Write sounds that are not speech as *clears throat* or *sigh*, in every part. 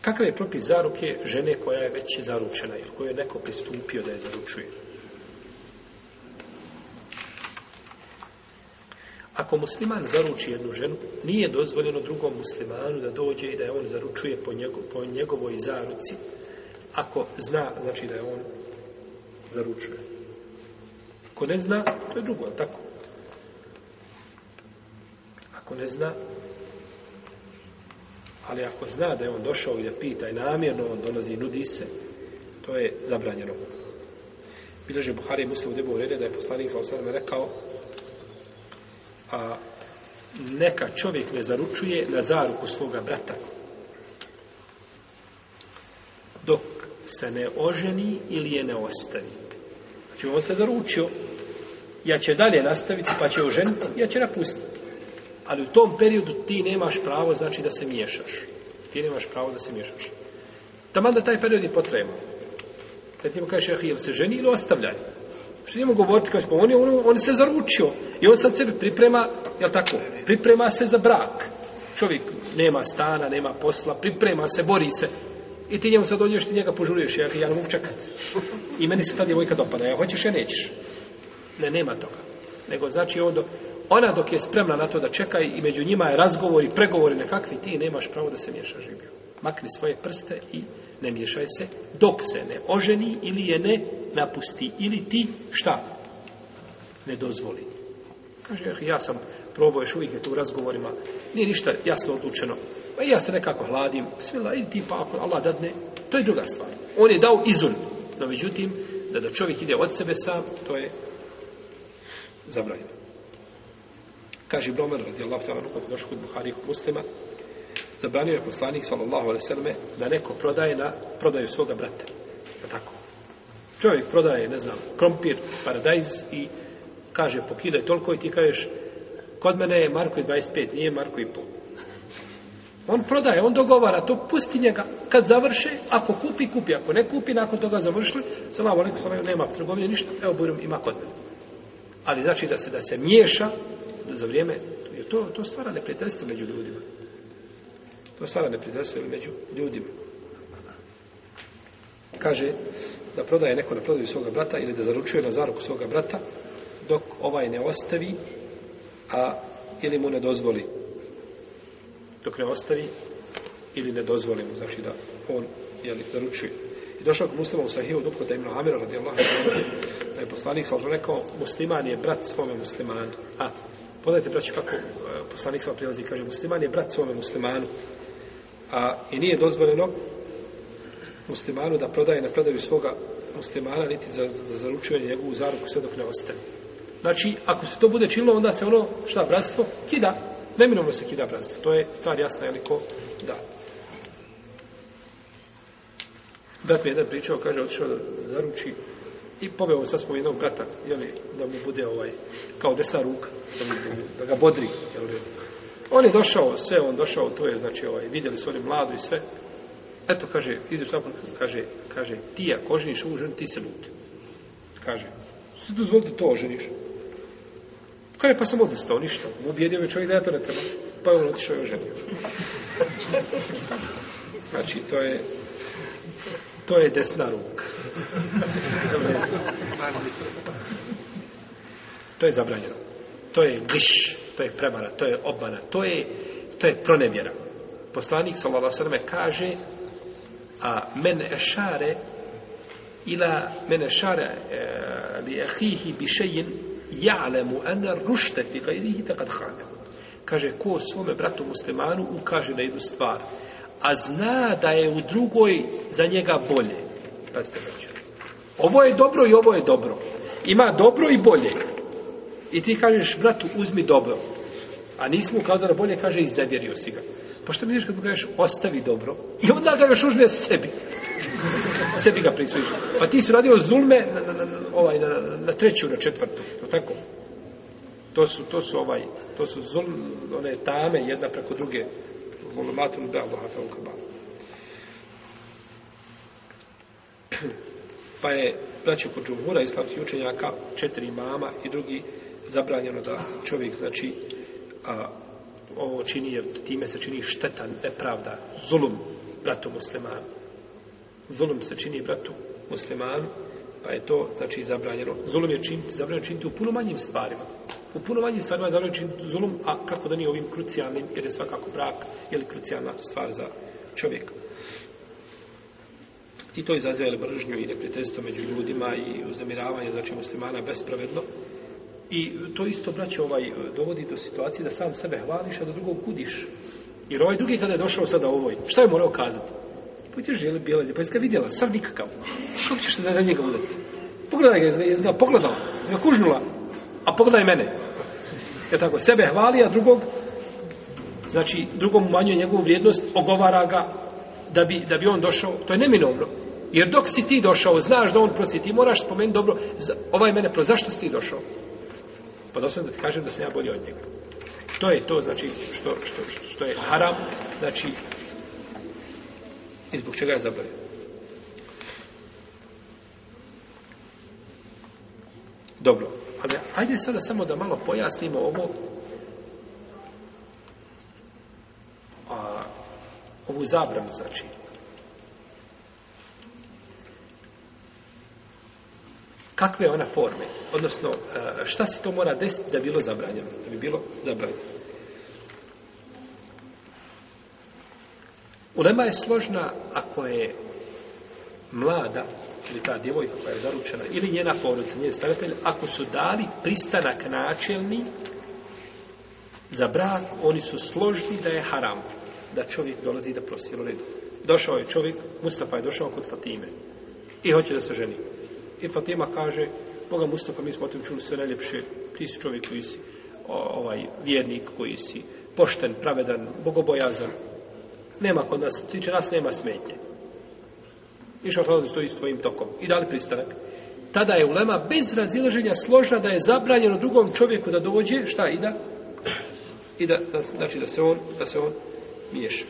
Kakav je propis zaruke žene koja je već zaručena ili koju je neko pristupio da je zaručuje? Ako musliman zaruči jednu ženu, nije dozvoljeno drugom muslimanu da dođe i da je on zaručuje po, po njegovoj zaruci, ako zna, znači da je on zaručuje. Ako ne zna, to je drugo, ali tako? Ako ne zna, ali ako zna da je on došao i da pita i namjerno on dolazi i nudi se, to je zabranjeno. Bilože Buhari muslim u debu da je poslanik sa rekao a neka čovjek ne zaručuje na zaruku svoga brata dok se ne oženi ili je ne ostavi. Znači on se zaručio, ja će dalje nastaviti, pa će oženiti, ja će napustiti. Ali u tom periodu ti nemaš pravo, znači da se miješaš. Ti nemaš pravo da se miješaš. Taman da taj period je potreban. Kad mu kaže, jel se ženi ili ostavljaj? Što njemu govoriti, kao pa on, je, on, se zaručio. I on sad sebe priprema, jel tako, priprema se za brak. Čovjek nema stana, nema posla, priprema se, bori se. I ti njemu sad odješ, ti njega požuruješ, ja, ja ne mogu čekati. I meni se ta djevojka dopada, ja hoćeš, ja nećeš. Ne, nema toga. Nego znači on ona dok je spremna na to da čeka i među njima je razgovori, i pregovori nekakvi, ti nemaš pravo da se miješa živio. Makni svoje prste i ne miješaj se dok se ne oženi ili je ne napusti. Ili ti šta? Ne dozvoli. Kaže, eh, ja sam probao još uvijek je u razgovorima, nije ništa jasno odlučeno. Pa ja se nekako hladim, svila i ti pa ako Allah dadne, to je druga stvar. On je dao izun, no međutim, da da čovjek ide od sebe sam, to je zabranjeno. Kaže bromer, Omer je ta'ala kada došao kod muslima, zabranio je poslanik sallallahu alaihi da neko prodaje na prodaju svoga brata. Pa tako. Čovjek prodaje, ne znam, krompir, paradajz i kaže po kilo toliko i ti kažeš kod mene je Marko i 25, nije Marko i pol. On prodaje, on dogovara to, pusti njega. Kad završe, ako kupi, kupi. Ako ne kupi, nakon toga završili, salamu alaikum, nema trgovine, ništa, evo budem, ima kod mene. Ali znači da se da se miješa za vrijeme, jer to, to stvara neprijateljstvo među ljudima. To stvara neprijateljstvo među ljudima. Kaže da prodaje neko na prodaju svoga brata ili da zaručuje na zaruku svoga brata dok ovaj ne ostavi a ili mu ne dozvoli. Dok ne ostavi ili ne dozvoli mu, znači da on li zaručuje. I došao k muslimom u sahiju dupko da imamo Amira radijallahu da je poslanik sam rekao musliman je brat svome muslimanu. A Podajte, braći, kako e, poslanik sva prilazi, kaže, musliman je brat svome muslimanu, a i nije dozvoljeno muslimanu da prodaje na prodaju svoga muslimana, niti za, za zaručuje njegovu zaruku sve dok ne ostane. Znači, ako se to bude činilo, onda se ono, šta, bratstvo, kida. Neminovno se kida bratstvo. To je stvar jasna, je li ko? Da. Brat mi jedan pričao, kaže, otišao da zaruči i poveo sa smo jednog brata, jeli, da mu bude ovaj, kao desna ruka, da, mu, da ga bodri, jeli. On je došao, sve on došao, to je, znači, ovaj, vidjeli su oni mladu i sve. Eto, kaže, izaš kaže, kaže, ti ja kožniš ovu ženu, ti se lud. Kaže, se dozvolite to oženiš. Kaže, pa sam odustao, ništa. Ubijedio me čovjek da ja to ne treba. Pa je on otišao i oženio. Znači, to je to je desna ruka. to je zabranjeno. To je griš, to je prevara, to je obmana, to je, to je pronevjera. Poslanik s.a.v. kaže a men ešare ila men ešare e, li ehihi bišejin ja'lemu ena rušte fi taqad khana. Kaže, ko svome bratu muslimanu ukaže na jednu stvar, a zna da je u drugoj za njega bolje. Pazite, ovo je dobro i ovo je dobro. Ima dobro i bolje. I ti kažeš, bratu, uzmi dobro. A nismo ukazali bolje, kaže, iznevjerio si ga. Pa što misliš kad mu kažeš, ostavi dobro. I onda ga još uzme sebi. sebi ga prisvojiš. Pa ti su radio zulme na, na, na, ovaj, na, treću, na četvrtu. tako? To su, to su ovaj, to su zulme one tame, jedna preko druge da بعضها فوق بعض pa je braće kod džumhura islamskih učenjaka četiri mama i drugi zabranjeno da čovjek znači a, ovo čini jer time se čini šteta, nepravda zulum bratu muslimanu zulum se čini bratu muslimanu pa je to, znači, zabranjeno. Zulum je činiti, zabranjeno činiti u puno manjim stvarima. U puno manjim stvarima je zabranjeno činiti zulum, a kako da nije ovim krucijalnim, jer je svakako brak, ili krucijalna stvar za čovjeka. I to izaziva ili mržnju i neprijateljstvo među ljudima i uznemiravanje, znači, muslimana bespravedno. I to isto, braće, ovaj, dovodi do situacije da sam sebe hvališ, a da drugog kudiš. Jer ovaj drugi kada je došao sada ovoj, šta je morao kazati? ćeš želi je Pa jesi ga vidjela, sam nikakav. Kako ćeš se za njega udati? Pogledaj ga, jesi ga pogledala, jesi kužnula, a pogledaj mene. Je tako, sebe hvali, a drugog, znači drugom umanjuje njegovu vrijednost, ogovara ga da bi, da bi on došao. To je neminovno. Jer dok si ti došao, znaš da on prosi, ti moraš spomenuti dobro, ovaj mene pro, zašto si ti došao? Pa doslovno da ti kažem da sam ja bolji od njega. To je to, znači, što, što, što je haram, znači, i zbog čega je zabranjeno? Dobro, ali ajde sada samo da malo pojasnimo ovo a, ovu zabranu znači. Kakve je ona forme? Odnosno, e, šta se to mora desiti da bilo zabranjeno? Da bi bilo zabranjeno? Ulema je složna ako je mlada ili ta djevojka koja je zaručena ili njena porodica, njen staratelj, ako su dali pristanak načelni za brak, oni su složni da je haram, da čovjek dolazi da prosi redu. Došao je čovjek, Mustafa je došao kod Fatime i hoće da se ženi. I Fatima kaže, Boga Mustafa, mi smo tim čuli sve najljepše, ti si čovjek koji si ovaj, vjernik, koji si pošten, pravedan, bogobojazan, nema kod nas, tiče nas nema smetnje. Išao stoji s tvojim tokom i dali pristanak. Tada je ulema bez razilaženja složna da je zabranjeno drugom čovjeku da dođe, šta i da? I da, znači da se on, da se on miješa.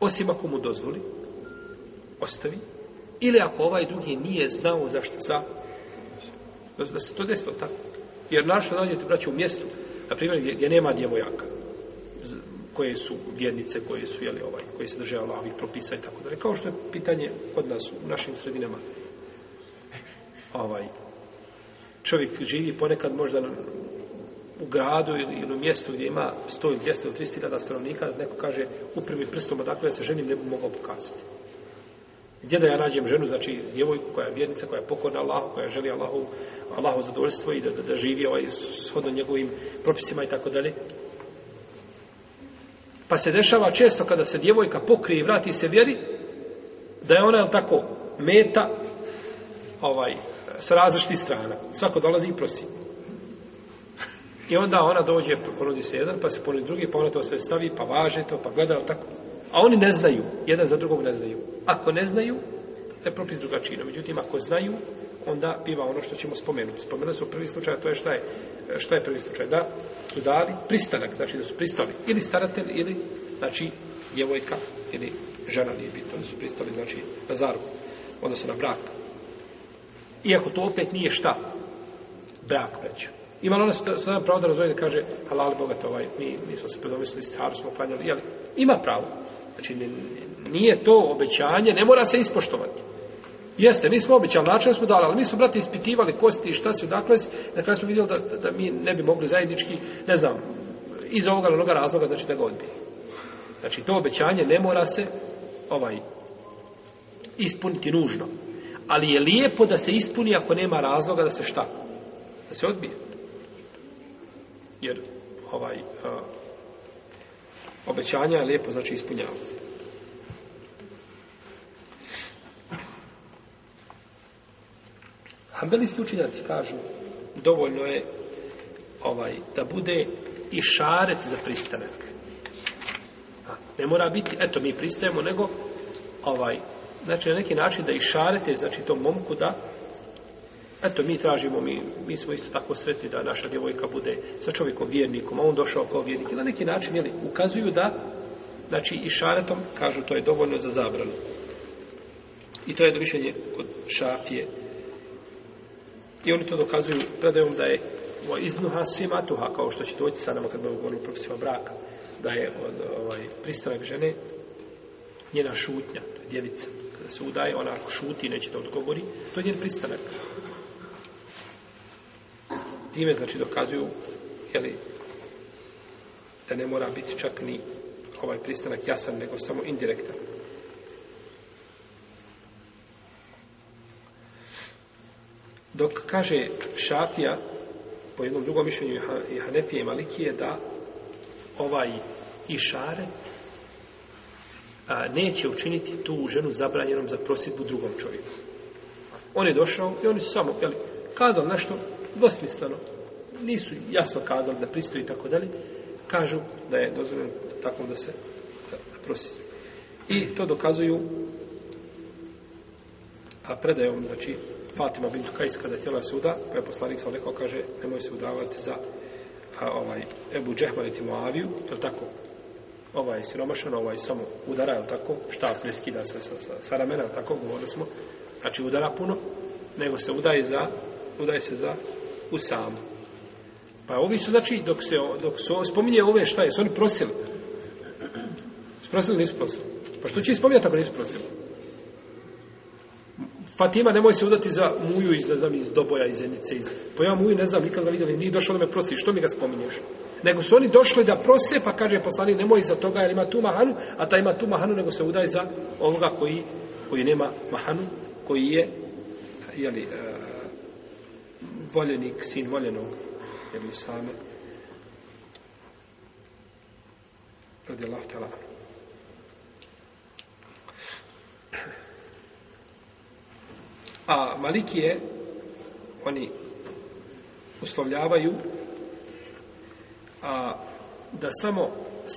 Osim ako mu dozvoli, ostavi, ili ako ovaj drugi nije znao zašto za, Da se to desilo tako. Jer našto nađete, braće, u mjestu na primjer, gdje, nema djevojaka, koje su vjernice, koje su, jeli, ovaj, koji se drže Allahovih propisa i tako dalje. Kao što je pitanje kod nas, u našim sredinama, ovaj, čovjek živi ponekad možda u gradu ili, u mjestu gdje ima 100 ili 200 ili 300 stanovnika, neko kaže, uprvi prstom odakle se ženim, ne bi mogao pokazati. Gdje da ja nađem ženu, znači djevojku koja je vjernica, koja je pokorna Allahu, koja želi Allahu, Allahu zadovoljstvo i da, da, da živi ovaj shodno njegovim propisima i tako dalje. Pa se dešava često kada se djevojka pokrije i vrati se vjeri, da je ona, tako, meta ovaj, sa različitih strana. Svako dolazi i prosi. I onda ona dođe, ponudi se jedan, pa se ponudi drugi, pa ona to sve stavi, pa važe to, pa gleda, tako. A oni ne znaju, jedan za drugog ne znaju. Ako ne znaju, je propis drugačino. međutim, ako znaju, onda biva ono što ćemo spomenuti. Spomenuli smo prvi slučaj, to je šta je, šta je prvi slučaj? Da su dali pristanak, znači da su pristali ili staratelj ili, znači, djevojka ili žena nije bitno, Oni su pristali, znači, na zaru, odnosno na brak. Iako to opet nije šta? Brak, reći. Ima ona sada pravo da razvoje da kaže halal bogat ovaj, mi, mi smo se predomislili, staru smo panjali, Ima pravo, Znači, nije to obećanje, ne mora se ispoštovati. Jeste, mi smo obećali, način smo dali, ali mi smo, brate, ispitivali kosti i šta se odakle, dakle smo vidjeli da, da, mi ne bi mogli zajednički, ne znam, iz ovoga onoga razloga, znači da ga odbije. Znači, to obećanje ne mora se ovaj ispuniti nužno. Ali je lijepo da se ispuni ako nema razloga da se šta? Da se odbije. Jer, ovaj, obećanja je lijepo znači ispunjavao. Hambeli učinjaci kažu dovoljno je ovaj da bude i šaret za pristanak. Ne mora biti, eto mi pristajemo, nego ovaj, znači na neki način da i šarete, znači tom momku da Eto, mi tražimo, mi, mi smo isto tako sretni da naša djevojka bude sa čovjekom vjernikom, a on došao kao vjernik. I na neki način, jeli, ukazuju da, znači, i šaretom, kažu, to je dovoljno za zabranu. I to je jedno kod šafije. I oni to dokazuju predajom da je iznuha simatuha, kao što će doći sa nama kad me govorili o propisima braka, da je od, ovaj, pristanak žene njena šutnja, to je djevica. Kada se udaje, ona ako šuti, neće da odgovori, to je njen pristanak time znači dokazuju jeli, da ne mora biti čak ni ovaj pristanak jasan, nego samo indirektan. Dok kaže Šafija, po jednom drugom mišljenju i Hanefije i Malikije, da ovaj išare a, neće učiniti tu ženu zabranjenom za prosjedbu drugom čovjeku. On je došao i oni su samo, jeli, kazali nešto, dvosmisleno, nisu jasno kazali da pristoji i tako dalje, kažu da je dozvoljeno tako da se prosi. I to dokazuju a predajom, znači, Fatima bintu Kajs kada tjela se uda, pa je poslanik sam rekao, kaže, nemoj se udavati za ovaj, Ebu Džehman i to je tako? Ovaj siromašan, ovaj samo udara, je tako? šta ne skida se sa, sa, sa ramena, tako? Govorili smo. Znači, udara puno, nego se udaje za, udaje se za u samu. Pa ovi su, znači, dok se, dok su, spominje ove šta je, oni prosili. Sprosili, nisu prosili. Pa što će spominjati ako nisu prosili? Fatima, nemoj se udati za muju iz, ne znam, iz Doboja, iz Enice, iz... Pa ja muju ne znam, nikad ga vidim, nije došao da me prosi, što mi ga spominješ? Nego su oni došli da prose, pa kaže poslani, nemoj za toga jer ima tu mahanu, a taj ima tu mahanu, nego se udaje za ovoga koji, koji nema mahanu, koji je, jeli, e, voljenik, sin voljenog, jer je same radi Allah tjela A je oni uslovljavaju a, da samo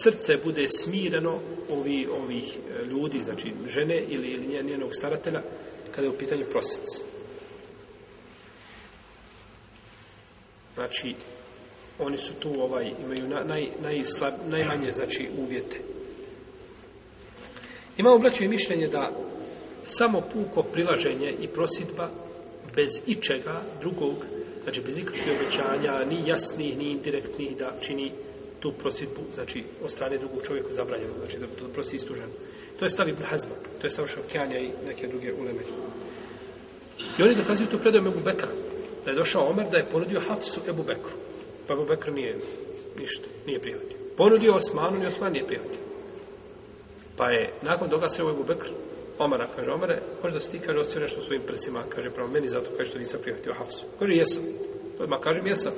srce bude smireno ovi, ovih ljudi, znači žene ili, ili njenog staratelja, kada je u pitanju prosjec. Znači, oni su tu, ovaj, imaju naj, najslab, najmanje, znači, uvjete. Imamo, braću, mišljenje da samo puko prilaženje i prosidba bez ičega drugog, znači bez ikakvih obećanja, ni jasnih, ni indirektnih, da čini tu prosidbu, znači od strane drugog čovjeka zabranjeno, znači da, prosi istužen To je stavi i to je stav Šokjanja i neke druge uleme. I oni dokazuju to predaju Mebu Beka, da je došao Omer da je ponudio Hafsu Ebu Bekru. Pa Ebu Bekr nije ništa, nije prihvatio. Ponudio Osmanu, ni Osman nije prihvatio. Pa je nakon toga se Ebu Bekr Omara, kaže, Omare, možda si ti, kaže, ostio nešto svojim prsima, kaže, prema meni, zato kaže što nisam prihvatio Hafsu. Kaže, jesam. Odmah kažem, jesam.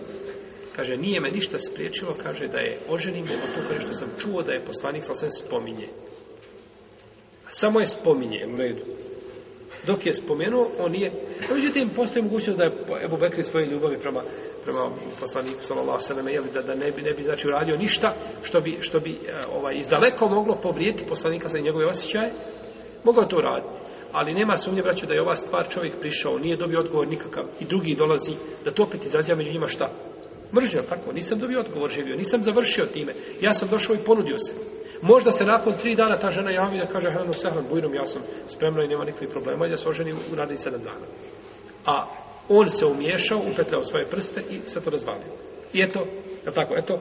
Kaže, nije me ništa spriječilo, kaže, da je oženim, nego to, kaže, što sam čuo da je poslanik, se spominje. Samo je spominje, u redu. Dok je spomenuo, on nije... međutim, postoji mogućnost da je Ebu Bekri svoje ljubavi prema, prema poslaniku, sallallahu da, da ne bi, ne bi znači, uradio ništa što bi, što bi e, ovaj, izdaleko moglo povrijediti poslanika sa njegove osjećaje, mogao to uraditi. Ali nema sumnje, braću, da je ova stvar čovjek prišao, nije dobio odgovor nikakav i drugi dolazi, da to opet izrazio među njima šta? Mržnja, tako, nisam dobio odgovor živio, nisam završio time. Ja sam došao i ponudio se. Možda se nakon tri dana ta žena javi da kaže Helenu Sehran, bujnom, ja sam spremna i nema nikakvih problema jer da se oženi u radi sedam dana. A on se umiješao, upetljao svoje prste i sve to razvalio. I eto, je tako, eto,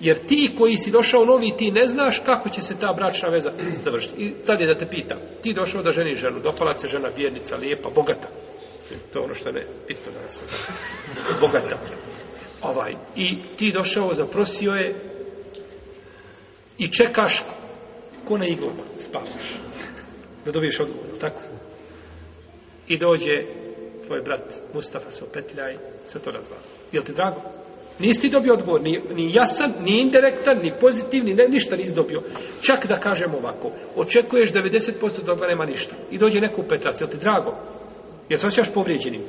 jer ti koji si došao novi, ti ne znaš kako će se ta bračna veza *clears throat* završiti. I tad je da te pita, ti došao da ženi ženu, dopala se žena vjernica, lijepa, bogata. To je ono što je ne, bitno danas. Bogata ovaj, i ti došao, zaprosio je i čekaš ko na iglama, spavaš. Da dobiješ odgovor, tako? I dođe tvoj brat Mustafa se opetlja i to razvara. Jel ti drago? Nisi ti dobio odgovor, ni, ni jasan, ni indirektan, ni pozitivni, ne, ništa nisi dobio. Čak da kažem ovako, očekuješ 90% toga nema ništa. I dođe neko u petrac, jel ti drago? Jel se osjećaš povrijeđenim?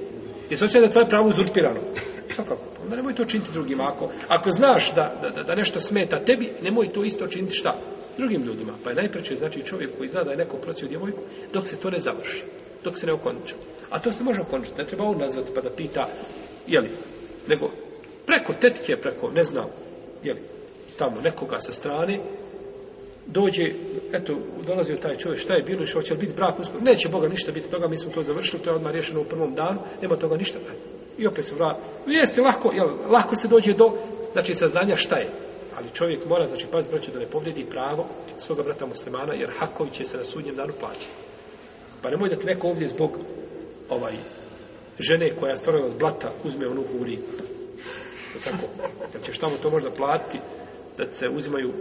Jesi se osjećaš da tvoje pravo uzurpirano? Svakako, onda nemoj to činiti drugima. Ako, ako znaš da, da, da nešto smeta tebi, nemoj to isto činiti šta? Drugim ljudima. Pa je najpreće znači čovjek koji zna da je neko prosio djevojku, dok se to ne završi, dok se ne okonča. A to se može okončati, ne treba on nazvati pa da pita, jeli, nego preko tetke, preko, ne znam, jeli, tamo nekoga sa strane, dođe, eto, dolazio taj čovjek, šta je bilo, što će biti brak neće Boga ništa biti toga, mi smo to završili, to je odmah riješeno u prvom danu, nema toga ništa i opet se vrati. Jeste lako, jel, lako se dođe do, znači, saznanja šta je. Ali čovjek mora, znači, paziti, braću, da ne povrijedi pravo svoga brata muslimana, jer Haković će se na sudnjem danu plaćati. Pa nemoj da ti neko ovdje zbog ovaj, žene koja je od blata uzme onu da Tako, će ćeš mu to možda platiti, da se uzimaju,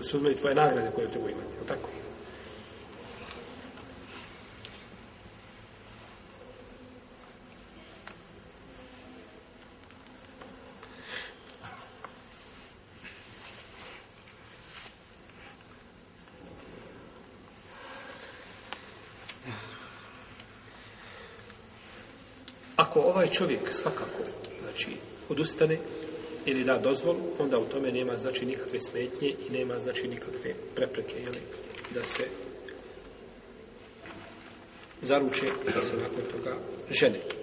se tvoje nagrade koje trebaju imati. Tako. ovaj čovjek svakako, znači, odustane ili da dozvolu, onda u tome nema, znači, nikakve smetnje i nema, znači, nikakve prepreke, da se zaruče da se nakon toga žene.